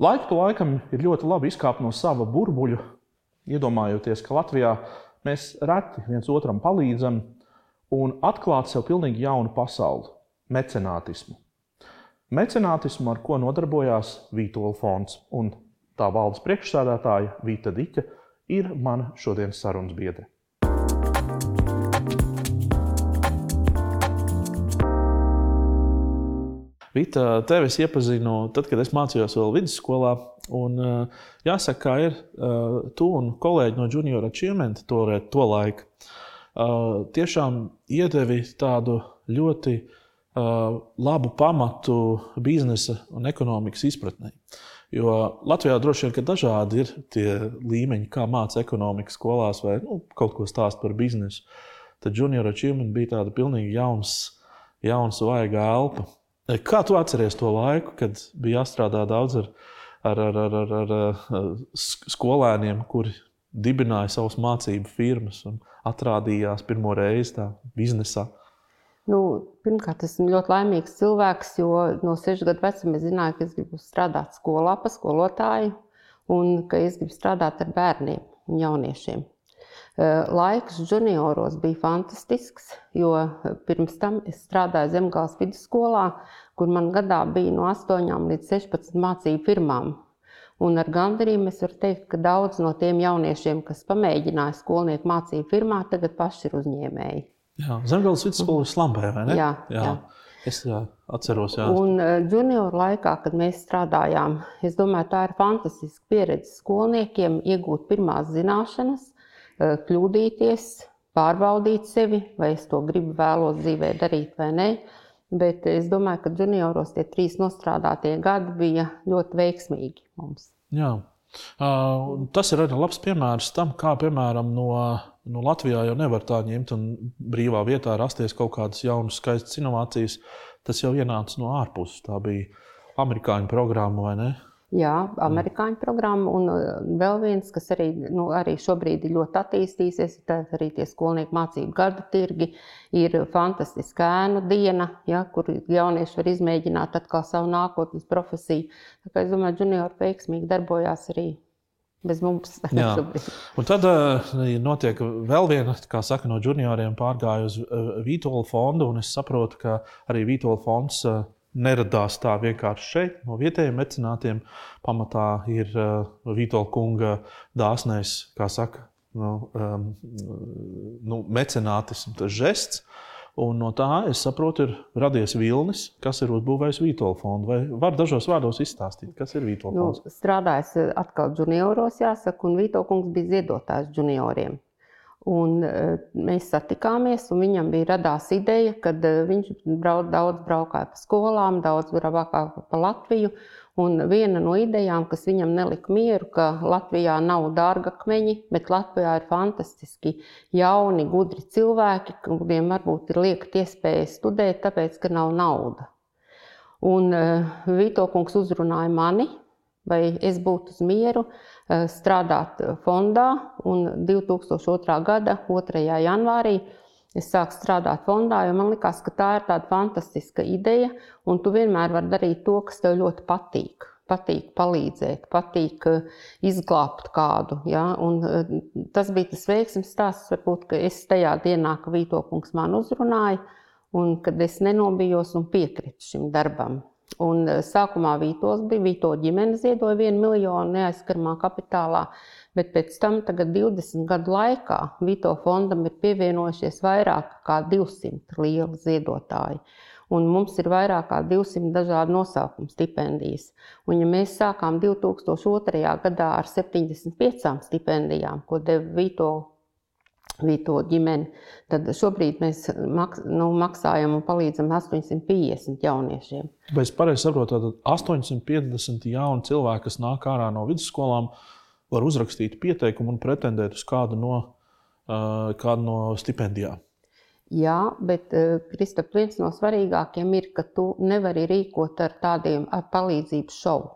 Laiku pa laikam ir ļoti labi izkāpt no sava burbuļa, iedomājoties, ka Latvijā mēs reti viens otram palīdzam un atklāt sev pilnīgi jaunu pasauli - mecenātismu. Mecenātismu, ar ko nodarbojās Vītola fonds un tā valdes priekšsēdētāja Vīta Diķa, ir mana šodienas sarunas biedre. Vita, tevi es iepazinu tad, kad es mācījos vēl vidusskolā. Un, uh, jāsaka, kā ir uh, tu un kolēģi no Junior Achievement to, to laiku. Uh, tiešām iedevi tādu ļoti labu pamatu biznesa un ekonomikas izpratnē. Jo Latvijā droši vien ir dažādi ir tie līmeņi, kā mācīt ekonomikas skolās vai nu, kaut ko stāst par biznesu. Tad Junior Achievement bija tāda pilnīgi jauns, jauns vaiga elpa. Kā tu atceries to laiku, kad bija jāstrādā daudz ar, ar, ar, ar, ar, ar, ar skolēniem, kuri dibināja savas mācību firmas un atrādījās pirmo reizi tā biznesā? Nu, pirmkārt, esmu ļoti laimīgs cilvēks, jo no 6 gadu vecuma es zināju, ka es gribu strādāt skolā, pa skolotāju, un ka es gribu strādāt ar bērniem un jauniešiem. Eh, laiks junioros bija fantastisks, jo pirms tam es strādāju Zemgājas vidusskolā, kur man gadā bija no 8 līdz 16 mācību firmām. Un ar gandarījumu es varu teikt, ka daudz no tiem jauniešiem, kas pamēģināja skolnieku mācību firmā, tagad paši ir uzņēmēji. Zemgājas vidusskola ir slambē, vai ne? Jā, jā. jā. Es jā, atceros, jā. Un eh, junioru laikā, kad mēs strādājām, es domāju, tā ir fantastiska pieredze skolniekiem iegūt pirmās zināšanas, Eh, kļūdīties, pārbaudīt sevi, vai es to gribu vēlos dzīvē darīt vai nē. Bet es domāju, ka junioros tie trīs nostrādātie gadi bija ļoti veiksmīgi mums. Jā. Uh, tas ir arī labs piemērs tam, kā piemēram no, no Latvijā jau nevar tā ņemt un brīvā vietā rasties kaut kādas jaunas, skaistas inovācijas. Tas jau ienāca no ārpuses. Tā bija amerikāņu programma vai ne? Jā, amerikāņu programma. Un uh, vēl viens, kas arī, nu, arī šobrīd ir ļoti attīstījies, ir arī tie skolnieku mācību gada tirgi. Ir fantastiska ēnu diena, ja, kur jaunieši var izmēģināt atkal savu nākotnes profesiju. Tā kā es domāju, juniori veiksmīgi darbojās arī bez mums. un tad uh, notiek vēl viena, kā saka, no junioriem pārgāja uz uh, Vītola fondu. Es saprotu, ka arī Vītola fonds uh, neradās tā vienkārši šeit, no vietējiem mecenātiem. Pamatā ir uh, Vitola kunga dāsnais, kā saka, nu, um, nu, mecenātisms, tas žests. Un no tā, es saprotu, ir radies vilnis, kas ir uzbūvējis Vitola fondu. Vai var dažos vārdos izstāstīt, kas ir Vitola nu, fonds? Nu, strādājis atkal junioros, jāsaka, un Vitola kungs bija ziedotājs junioriem. Un, uh, mēs satikāmies, un viņam bija radās ideja, ka uh, viņš brauc, daudz braukāja pa skolām, daudz braukāja pa Latviju. Un viena no idejām, kas viņam nelika mieru, ka Latvijā nav dārgakmeņi, bet Latvijā ir fantastiski jauni, gudri cilvēki, kuriem varbūt ir lieka iespēja studēt, tāpēc, ka nav nauda. Un uh, Vito kungs uzrunāja mani, vai es būtu uz mieru eh, strādāt fondā. Un 2002. gada 2. janvārī es sāku strādāt fondā, jo man likās, ka tā ir tāda fantastiska ideja, un tu vienmēr vari darīt to, kas tev ļoti patīk. Patīk palīdzēt, patīk eh, izglābt kādu. Ja? Un eh, tas bija tas veiksmes stāsts, varbūt, ka es tajā dienā, kad Vītokungs man uzrunāja, un kad es nenobijos un piekritu šim darbam. Un eh, sākumā Vītos bija, Vīto ģimene ziedoja 1 miljonu neaizskaramā kapitālā, bet pēc tam, tagad 20 gadu laikā, Vīto fondam ir pievienojušies vairāk kā 200 lieli ziedotāji. Un mums ir vairāk kā 200 dažādu nosaukumu stipendijas. Un, ja mēs sākām 2002. gadā ar 75 stipendijām, ko deva Vīto Vīto ģimeni, tad šobrīd mēs maks, nu, maksājam un palīdzam 850 jauniešiem. Vai es pareizi saprotu, tad 850 jauni cilvēki, kas nāk ārā no vidusskolām, var uzrakstīt pieteikumu un pretendēt uz kādu no, uh, kādu no stipendijām? Jā, bet Kristap, viens no svarīgākajiem ir, ka tu nevari rīkot ar tādiem ar palīdzības šovu.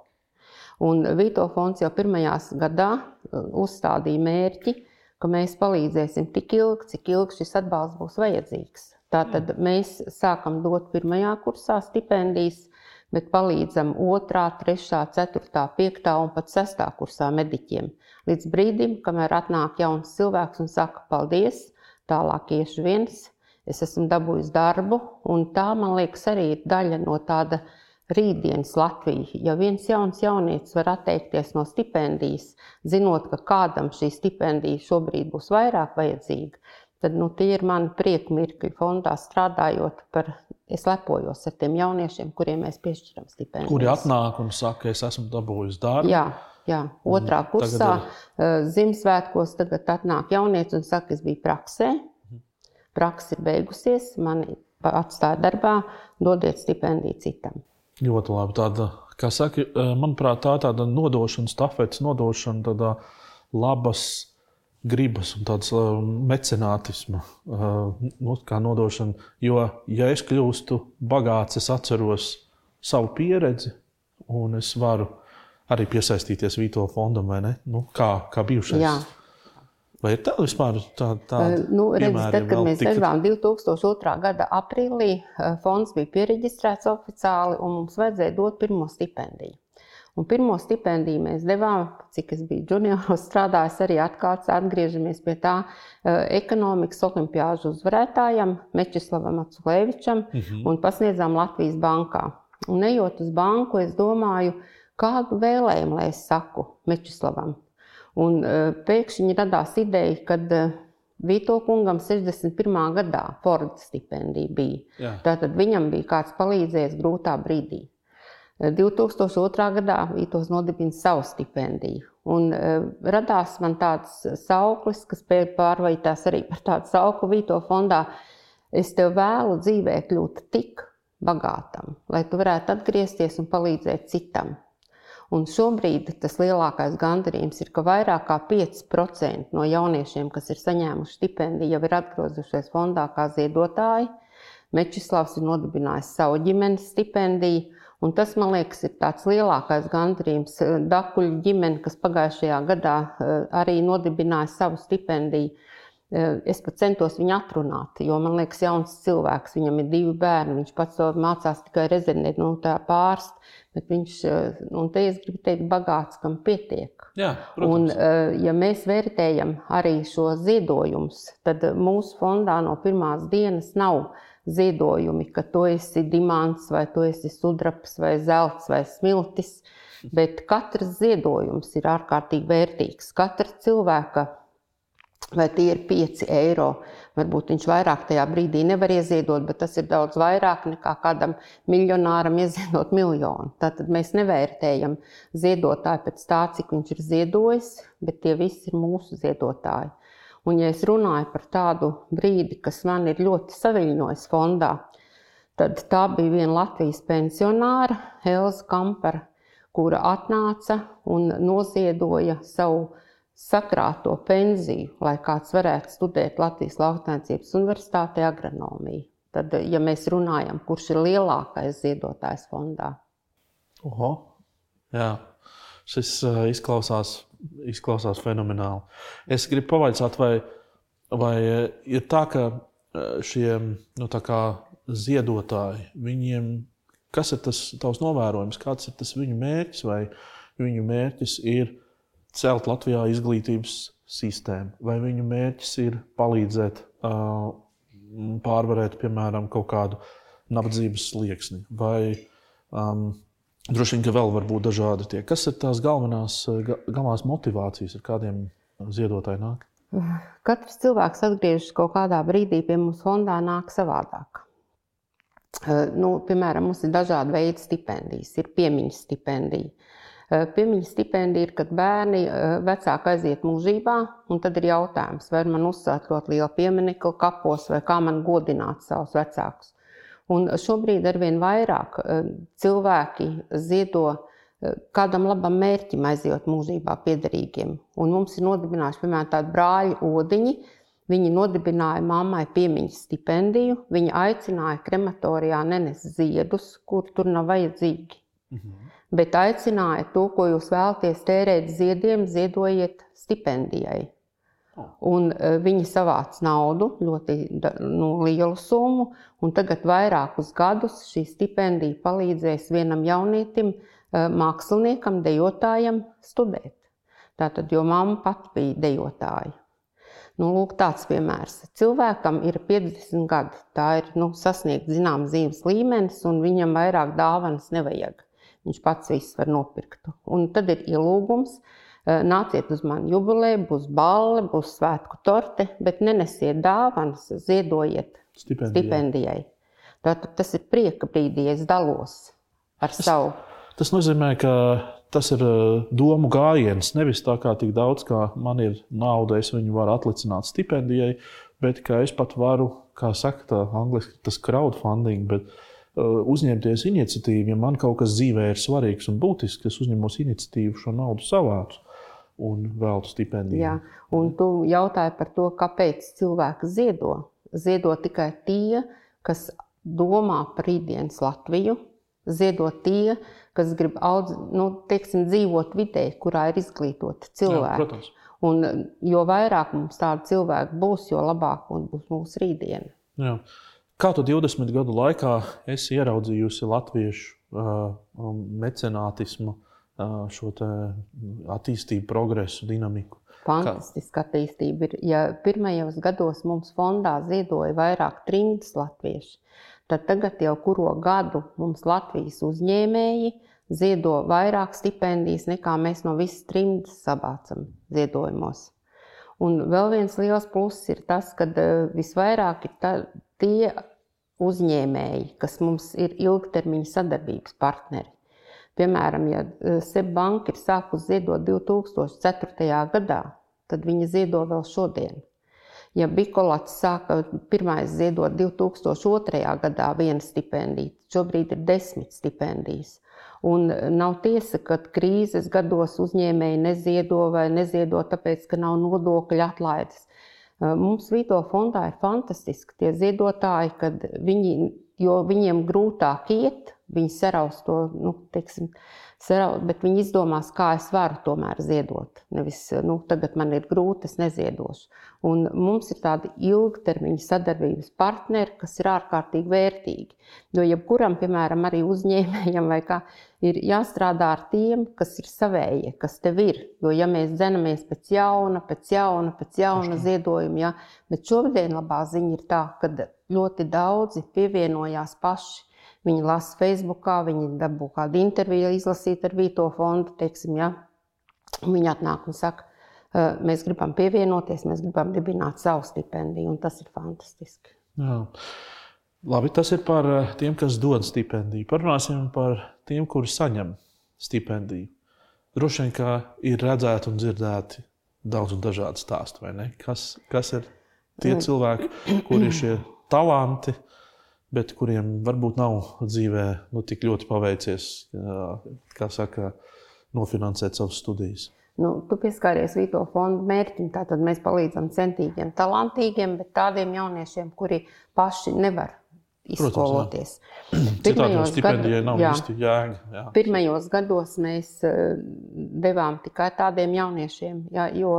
Un Vito fonds jau pirmajās gadā uzstādīja mērķi, ka mēs palīdzēsim tik ilgi, cik ilgi šis atbalsts būs vajadzīgs. Tātad mēs sākam dot pirmajā kursā stipendijas. bet palīdzam 2, 3, 4, 5 un pat 6 kursā mediķiem. Līdz brīdim, kamēr atnāk jauns cilvēks un saka, paldies, tālāk iešu viens, es esmu dabūjis darbu, un tā, man liekas, arī ir daļa no tāda rītdienas Latvija. Ja viens jauns jaunietis var atteikties no stipendijas, zinot, ka kādam šī stipendija šobrīd būs vairāk vajadzīga, tad nu, tie ir mani prieka mirkļi fondā strādājot par. Es lepojos ar tiem jauniešiem, kuriem mēs piešķiram stipendijas. Kuri atnāk un saka, es esmu dabūjis darbu? Jā, jā. otrā kursā ir... Eh, Ziemassvētkos tagad atnāk jaunietis un saka, es biju praksē, praksa ir beigusies, mani atstāja darbā, dodiet stipendiju citam. Ļoti labi. Tāda, kā saka, manuprāt, tā ir tāda nodošana, stafetes nodošana, tāda labas gribas un tādas mecenātisma nu, nodošana. Jo, ja es kļūstu bagāts, es atceros savu pieredzi un es varu arī piesaistīties Vītola fondam, vai ne? Nu, kā, kā bijušais. Jā. Vai ir tāda vispār tāda? Tā, nu, redz, tad, kad mēs devām 2002. gada aprīlī, fonds bija pieregistrēts oficiāli un mums vajadzēja dot pirmo stipendiju. Un pirmo stipendiju mēs devām, cik es biju junioros strādājis, arī atkārts atgriežamies pie tā ekonomikas olimpiāžu uzvarētājam Mečislavam Atsulēvičam uh mhm. -huh. un pasniedzām Latvijas bankā. Un ejot uz banku, es domāju, kādu vēlējumu lai es saku Mečislavam. Un uh, pēkšņi radās ideja, ka uh, Vito kungam 61. gadā Forda stipendija bija. Jā. Tātad viņam bija kāds palīdzējis grūtā brīdī. 2002. E, gadā Vītos nodibina savu stipendiju. Un radās man tāds sauklis, kas pārveidās arī par tādu sauklu Vīto fondā. Es tev vēlu dzīvē kļūt tik bagātam, lai tu varētu atgriezties un palīdzēt citam. Un šobrīd tas lielākais gandarījums ir, ka vairāk kā 5% no jauniešiem, kas ir saņēmuši stipendiju, jau ir atgriezušies fondā kā ziedotāji. Mečislavs ir nodibinājis savu ģimenes stipendiju, un tas, man liekas, ir tāds lielākais gandarījums. Dakuļu ģimene, kas pagājušajā gadā eh, arī nodibināja savu stipendiju, es pat centos viņu atrunāt, jo man liekas, jauns cilvēks, viņam ir divi bērni, viņš pats mācās tikai rezidēt, nu, tā pārst, bet viņš, eh, un te es gribu teikt, bagāts, kam pietiek. Jā, protams. un, eh, ja mēs vērtējam arī šo ziedojumus, tad mūsu fondā no pirmās dienas nav ziedojumi, ka tu esi dimants, vai tu esi sudraps, vai zelts, vai smiltis, bet katrs ziedojums ir ārkārtīgi vērtīgs. Katra cilvēka vai tie ir 5 eiro. Varbūt viņš vairāk tajā brīdī nevar ieziedot, bet tas ir daudz vairāk nekā kādam miljonāram ieziedot miljonu. Tātad mēs nevērtējam ziedotāju pēc tā, cik viņš ir ziedojis, bet tie visi ir mūsu ziedotāji. Un, ja es runāju par tādu brīdi, kas man ir ļoti saviņojis fondā, tad tā bija viena Latvijas pensionāra, Elza Kampera, kura atnāca un noziedoja savu sakrāto pensiju, lai kāds varētu studēt Latvijas Lauksaimniecības Universitātē agronomiju. Tad, ja mēs runājam, kurš ir lielākais ziedotājs fondā? Oho, jā, šis uh, izklausās, izklausās fenomenāli. Es gribu pavaicāt, vai, vai ir tā, ka šie nu, ziedotāji, viņiem, kas ir tas tavs novērojums, kāds ir tas viņu mērķis, vai viņu mērķis ir celt Latvijā izglītības sistēmu, vai viņu mērķis ir palīdzēt uh, pārvarēt, piemēram, kaut kādu nabadzības slieksni, vai um, droši vien, ka vēl var būt dažādi tie. Kas ir tās galvenās, galvenās motivācijas, ar kādiem ziedotāji nāk? Katrs cilvēks atgriežas kaut kādā brīdī pie mums fondā, nāk savādāk. Nu, piemēram, mums ir dažādi veidi stipendijas. Ir piemiņas stipendija, piemiņas stipendija ir, kad bērni eh, vecāki aiziet mūžībā, un tad ir jautājums, vai man uzsākt ļoti lielu pieminiektu kapos, vai kā man godināt savus vecākus. Un šobrīd arvien vairāk eh, cilvēki ziedo kādam labam mērķim aiziet mūžībā piederīgiem. Un mums ir nodibinājuši, piemēram, tādi brāļi odiņi. Viņi nodibināja mammai piemiņas stipendiju. Viņi aicināja krematorijā nenest ziedus, kur tur nav vajadzīgi. Mhm bet aicināja to, ko jūs vēlaties tērēt ziediem, ziedojiet stipendijai. Un, uh, viņi savāca naudu, ļoti nu, lielu summu, un tagad vairākus gadus šī stipendija palīdzēs vienam jaunietim, uh, māksliniekam, dejotājam studēt. Tātad, jo mamma pati bija dejotāja. Nu, lūk, tāds piemērs. Cilvēkam ir 50 gadi. Tā ir nu, sasniegt zināms dzīves līmenis, un viņam vairāk dāvanas nevajag. Viņš pats viss var nopirkt. Un tad ir ielūgums. Eh, nāciet uz mani jubileju, būs balle, būs svētku torte, bet nenesiet dāvanas, ziedojiet stipendijai. stipendijai. Tātad tas ir prieka brīdī, es dalos ar tas, savu. Tas nozīmē, ka tas ir eh, domu gājiens. Nevis tā kā tik daudz, kā man ir nauda, es viņu varu atlicināt stipendijai, bet es pat varu, kā saka, tā angliski tas crowdfunding. Bet, Uh, uzņemties iniciatīvu, ja man kaut kas dzīvē ir svarīgs un būtisks, es uzņemos iniciatīvu šo naudu savācu un veltu stipendiju. Jā, un tu jautāji par to, kāpēc cilvēki ziedo. Ziedo tikai tie, kas domā par rītdienas Latviju, ziedo tie, kas grib audz, nu, teiksim, dzīvot vidē, kurā ir izglītoti cilvēki. Jā, protams. un, jo vairāk mums tādu cilvēku būs, jo labāk būs mūsu rītdiena. Jā. Kā tu 20 gadu laikā esi ieraudzījusi latviešu uh, mecenātismu, šo attīstību, progresu, dinamiku? Fantastiska attīstība ir. Ja pirmajos gados mums fondā ziedoja vairāk trimdas latvieši, tad tagad jau kuro gadu mums Latvijas uzņēmēji ziedo vairāk stipendijas nekā mēs no visas trimdas sabācam ziedojumos. Un vēl viens liels pluss ir tas, ka visvairāk ir tā, tie uzņēmēji, kas mums ir ilgtermiņa sadarbības partneri. Piemēram, ja e, Seibanka ir sākusi ziedot 2004. gadā, tad viņa ziedo vēl šodien. Ja Bikolats sāka pirmais ziedot 2002. gadā viena stipendija, šobrīd ir desmit stipendijas. Un nav tiesa, ka krīzes gados uzņēmēji neziedo vai neziedo tāpēc, ka nav nodokļu atlaides. Mums Vīto fondā ir fantastiski. Tie ziedotāji, kad viņi, jo viņiem grūtāk iet, viņi saraus to, nu, teiksim, saraus, bet viņi izdomās, kā es varu tomēr ziedot. Nevis, nu, tagad man ir grūti, es neziedošu. Un mums ir tādi ilgtermiņa sadarbības partneri, kas ir ārkārtīgi vērtīgi. Jo jebkuram, piemēram, arī uzņēmējam vai kā, ir jāstrādā ar tiem, kas ir savējie, kas tev ir. Jo, ja mēs dzenamies pēc jauna, pēc jauna, pēc jauna ziedojuma, ja, bet šodien labā ziņa ir tā, ka ļoti daudzi pievienojās paši. Viņi lasa Facebookā, viņi dabū kādu interviju izlasīt ar Vīto fondu, teiksim, ja. Viņi atnāk un saka, mēs gribam pievienoties, mēs gribam dibināt savu stipendiju, un tas ir fantastiski. Jā. Labi, tas ir par tiem, kas dod stipendiju. Parunāsim par tiem, kuri saņem stipendiju. Droši vien, ka ir redzēti un dzirdēti daudz un dažādi stāsti, vai ne? Kas, kas ir tie cilvēki, kuriem ir šie talanti, bet kuriem varbūt nav dzīvē nu, tik ļoti paveicies, kā saka, nofinansēt savas studijas? Nu, tu pieskāries Vīto fondu mērķim. Tātad mēs palīdzam centīgiem, talantīgiem, bet tādiem jauniešiem, kuri paši nevar izskoloties. Pirmajos, gadu, jā, jēga, jā. pirmajos gados mēs eh, devām tikai tādiem jauniešiem, jā, jo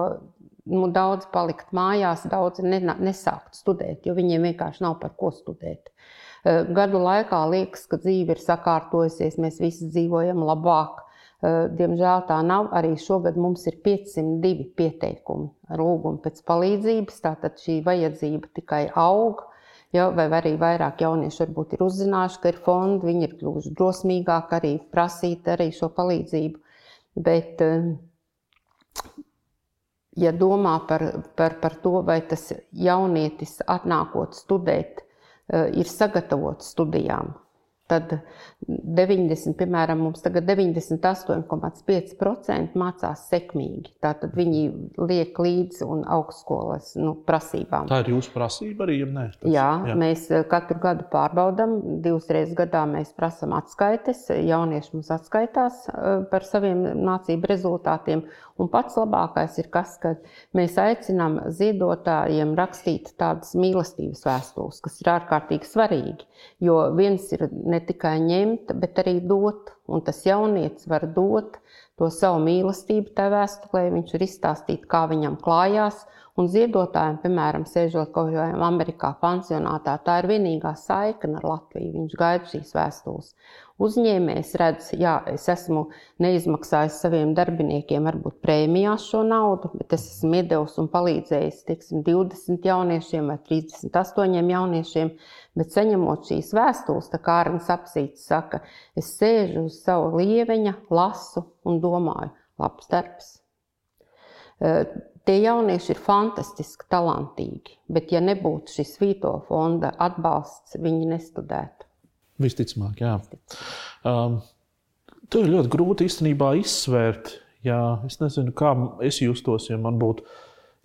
nu, daudz palikt mājās, daudz nesākt studēt, jo viņiem vienkārši nav par ko studēt. Eh, gadu laikā liekas, ka dzīve ir sakārtojusies, mēs visi dzīvojam labāk. Eh, diemžēl tā nav. Arī šogad mums ir 502 pieteikumi ar lūgumu pēc palīdzības. Tātad šī vajadzība tikai aug. Ja, vai arī vairāk jaunieši varbūt ir uzzinājuši, ka ir fondi, viņi ir kļuvuši drosmīgāki arī prasīt arī šo palīdzību. Bet, eh, ja domā par, par, par to, vai tas jaunietis atnākot studēt, eh, ir sagatavots studijām, Tad 90, piemēram, mums tagad 98,5% mācās sekmīgi. Tātad viņi liek līdzi un augstskolas nu, prasībām. Tā ir jūsu prasība arī, ja nē? Tas, jā, jā, mēs eh, katru gadu pārbaudām. Divas reizes gadā mēs prasām atskaites. Jaunieši mums atskaitās eh, par saviem mācību rezultātiem. Un pats labākais ir tas, ka mēs aicinām ziedotājiem rakstīt tādas mīlestības vēstules, kas ir ārkārtīgi svarīgi. Jo viens ir ne tikai ņemt, bet arī dot. Un tas jaunietis var dot to savu mīlestību tajā vēstulē, viņš var izstāstīt, kā viņam klājās. Un ziedotājiem, piemēram, sēžot kaut kādā Amerikā pansionātā, tā ir vienīgā saikne ar Latviju. Viņš gaida šīs vēstules. Uzņēmējs redz, jā, es esmu neizmaksājis saviem darbiniekiem varbūt prēmijās šo naudu, bet es esmu iedevis un palīdzējis teiksim, 20 jauniešiem vai 38 jauniešiem. Bet saņemot šīs vēstules, tā kā Arnēs apsīts saka, es sēžu uz savu lieveņa, lasu un domāju, labs darbs. Tie jaunieši ir fantastiski, talantīgi, bet ja nebūtu šis Vīto fonda atbalsts, viņi nestudētu. Visticamāk, jā. Um, to ir ļoti grūti īstenībā izsvērt. Jā, es nezinu, kā es justos, ja man būtu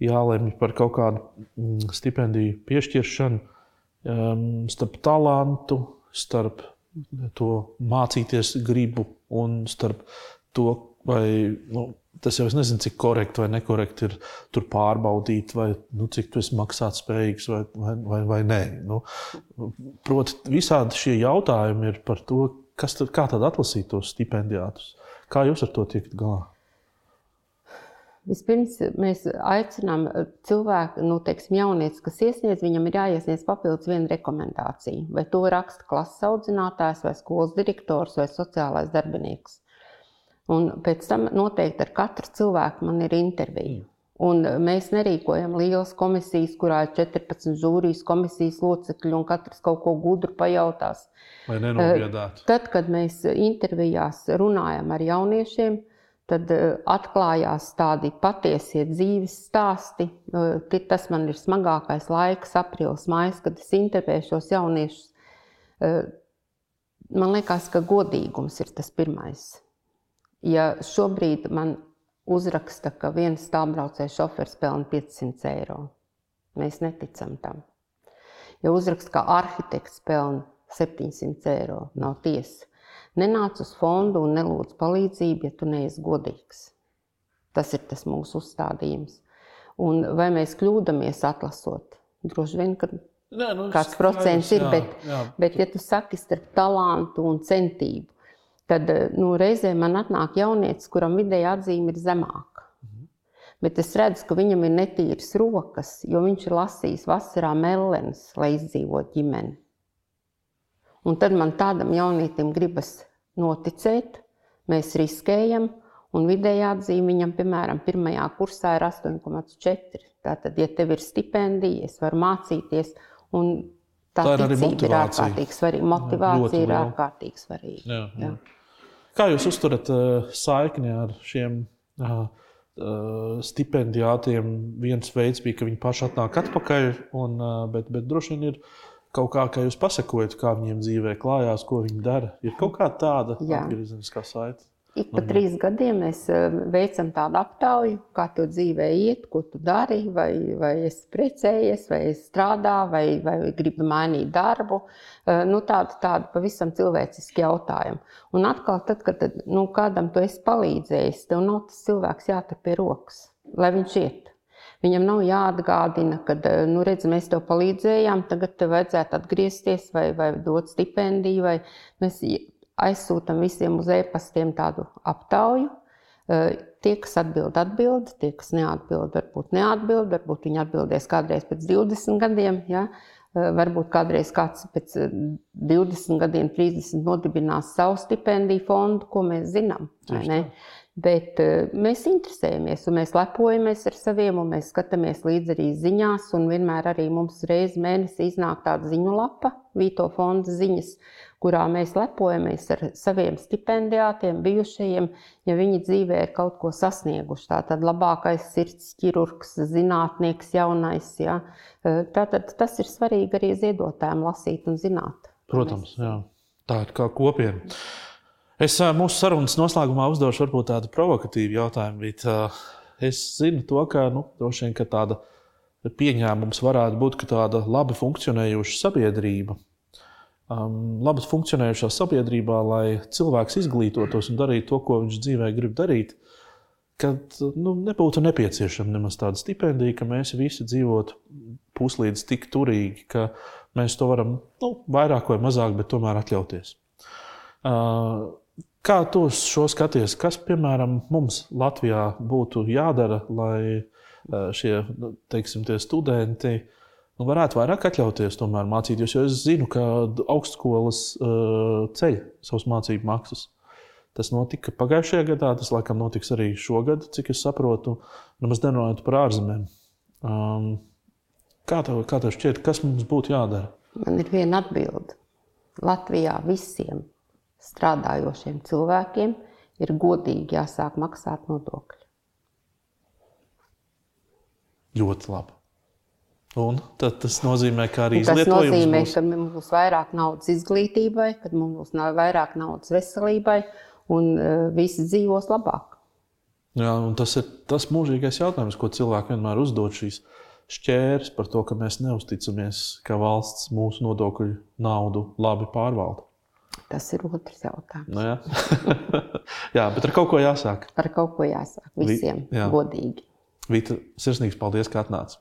jālemj par kaut kādu mm, stipendiju piešķiršanu um, starp talantu, starp to mācīties gribu un starp to, vai nu, tas jau es nezinu, cik korekti vai nekorekti ir tur pārbaudīt, vai nu, cik tu esi maksātspējīgs vai, vai, vai, vai nē. Nu, Proti, visādi šie jautājumi ir par to, kas tad, kā tad atlasīt tos stipendijātus. Kā jūs ar to tiekat galā? Vispirms mēs aicinām cilvēku, nu, teiksim, jaunieci, kas iesniedz, viņam ir jāiesniedz papildus viena rekomendācija. Vai to raksta klases audzinātājs, vai skolas direktors, vai sociālais darbinieks. Un pēc tam noteikti ar katru cilvēku man ir intervija. Un mēs nerīkojam lielas komisijas, kurā ir 14 žūrijas komisijas locekļi un katrs kaut ko gudru pajautās. Lai nenobiedātu. Tad, kad mēs intervijās runājam ar jauniešiem, tad eh, atklājās tādi patiesie dzīves stāsti. Eh, tas man ir smagākais laiks, aprīlis, maijs, kad es intervēju šos jauniešus. Eh, man liekas, ka godīgums ir tas pirmais. Ja šobrīd man uzraksta, ka viens tālbraucējs šofers pelna 500 eiro, mēs neticam tam. Ja uzraksta, ka arhitekts pelna 700 eiro, nav tiesa. Nenāc uz fondu un nelūdz palīdzību, ja tu neesi godīgs. Tas ir tas mūsu uzstādījums. Un vai mēs kļūdāmies atlasot? Droši vien, ka Nē, nu, kāds procents ir, jā, bet, jā. bet ja tu saki starp talantu un centību, tad eh, nu, reizē man atnāk jaunietis, kuram vidēja atzīme ir zemāka. Mhm. Bet es redzu, ka viņam ir netīras rokas, jo viņš ir lasījis vasarā mellenes, lai izdzīvotu ģimeni. Un tad man tādam jaunietim gribas noticēt, mēs riskējam, un vidējā atzīme viņam, piemēram, pirmajā kursā ir 8,4. Tātad, ja tev ir stipendija, es varu mācīties, un tā, tā ir, ir ārkārtīgi svarīga. Motivācija ir ārkārtīgi svarīga. Jā, jā. Jā. Kā jūs uzturat uh, saikni ar šiem uh, stipendijātiem? Viens veids bija, ka viņi paši atnāk atpakaļ, un, uh, bet, bet droši vien ir kaut kā, kā jūs pasakojat, kā viņiem dzīvē klājās, ko viņi dara. Ir kaut kā tāda atgriezeniskā saite. Ik pa trīs gadiem mēs eh, veicam tādu aptauju, kā tev dzīvē iet, ko tu dari, vai, vai esi precējies, vai strādā, vai, vai gribi mainīt darbu. Eh, nu, tādu, tādu pavisam cilvēcisku jautājumu. Un atkal, tad, kad nu, kādam tu esi palīdzējis, tev nav tas cilvēks jātur pie rokas, lai viņš iet. Viņam nav jāatgādina, ka, eh, nu, redz, mēs tev palīdzējām, tagad tev vajadzētu atgriezties vai, vai dot stipendiju. Vai mēs aizsūtam visiem uz e-pastiem tādu aptauju. Tie, kas atbild, atbild, tie, kas neatbild, varbūt neatbild, varbūt viņi atbildēs kādreiz pēc 20 gadiem. Ja? Varbūt kādreiz kāds pēc 20 gadiem, 30 nodibinās savu stipendiju fondu, ko mēs zinām. Bet mēs interesējamies, un mēs lepojamies ar saviem, un mēs skatāmies līdzi arī ziņās. Vienmēr arī mums reizē mēnesī iznāk tāda ziņu lapa, Vīto fonda ziņas kurā mēs lepojamies ar saviem stipendijātiem, bijušajiem, ja viņi dzīvē ir kaut ko sasnieguši. Tātad labākais sirds ķirurgs, zinātnieks, jaunais. Ja? Tātad tas ir svarīgi arī ziedotājiem lasīt un zināt. Protams, jā. tā ir kā kopiena. Es mūsu sarunas noslēgumā uzdošu varbūt tādu provokatīvu jautājumu, bet es zinu to, ka nu, droši vien ka tāda pieņēmums varētu būt, ka tāda labi funkcionējoša sabiedrība um, labi funkcionējušā sabiedrībā, lai cilvēks izglītotos un darītu to, ko viņš dzīvē grib darīt, kad nu, nebūtu nepieciešama nemaz tāda stipendija, ka mēs visi dzīvotu puslīdz tik turīgi, ka mēs to varam nu, vairāk vai mazāk, bet tomēr atļauties. Uh, kā tu šo skaties? Kas, piemēram, mums Latvijā būtu jādara, lai uh, šie nu, teiksim, studenti nu, varētu vairāk atļauties tomēr mācīties? Jo es zinu, ka augstskolas uh, ceļ savus mācību maksas. Tas notika pagājušajā gadā, tas laikam notiks arī šogad, cik es saprotu, nemaz nerunājot par ārzemēm. Um, kā tev, kā tev šķiet, kas mums būtu jādara? Man ir viena atbilde. Latvijā visiem strādājošiem cilvēkiem ir godīgi jāsāk maksāt nodokļi. Ļoti labi. Un tas nozīmē, ka arī tas nozīmē, būs... ka mums būs vairāk naudas izglītībai, kad mums būs vairāk naudas veselībai, un uh, visi dzīvos labāk. Jā, tas ir tas mūžīgais jautājums, ko cilvēki vienmēr uzdod šīs šķērs par to, ka mēs neusticamies, ka valsts mūsu nodokļu naudu labi pārvalda. Tas ir otrs jautājums. Nu, jā. jā, bet ar kaut ko jāsāk. Ar kaut ko jāsāk visiem Vi, jā. godīgi. Vita, sirsnīgs paldies, ka atnācāt.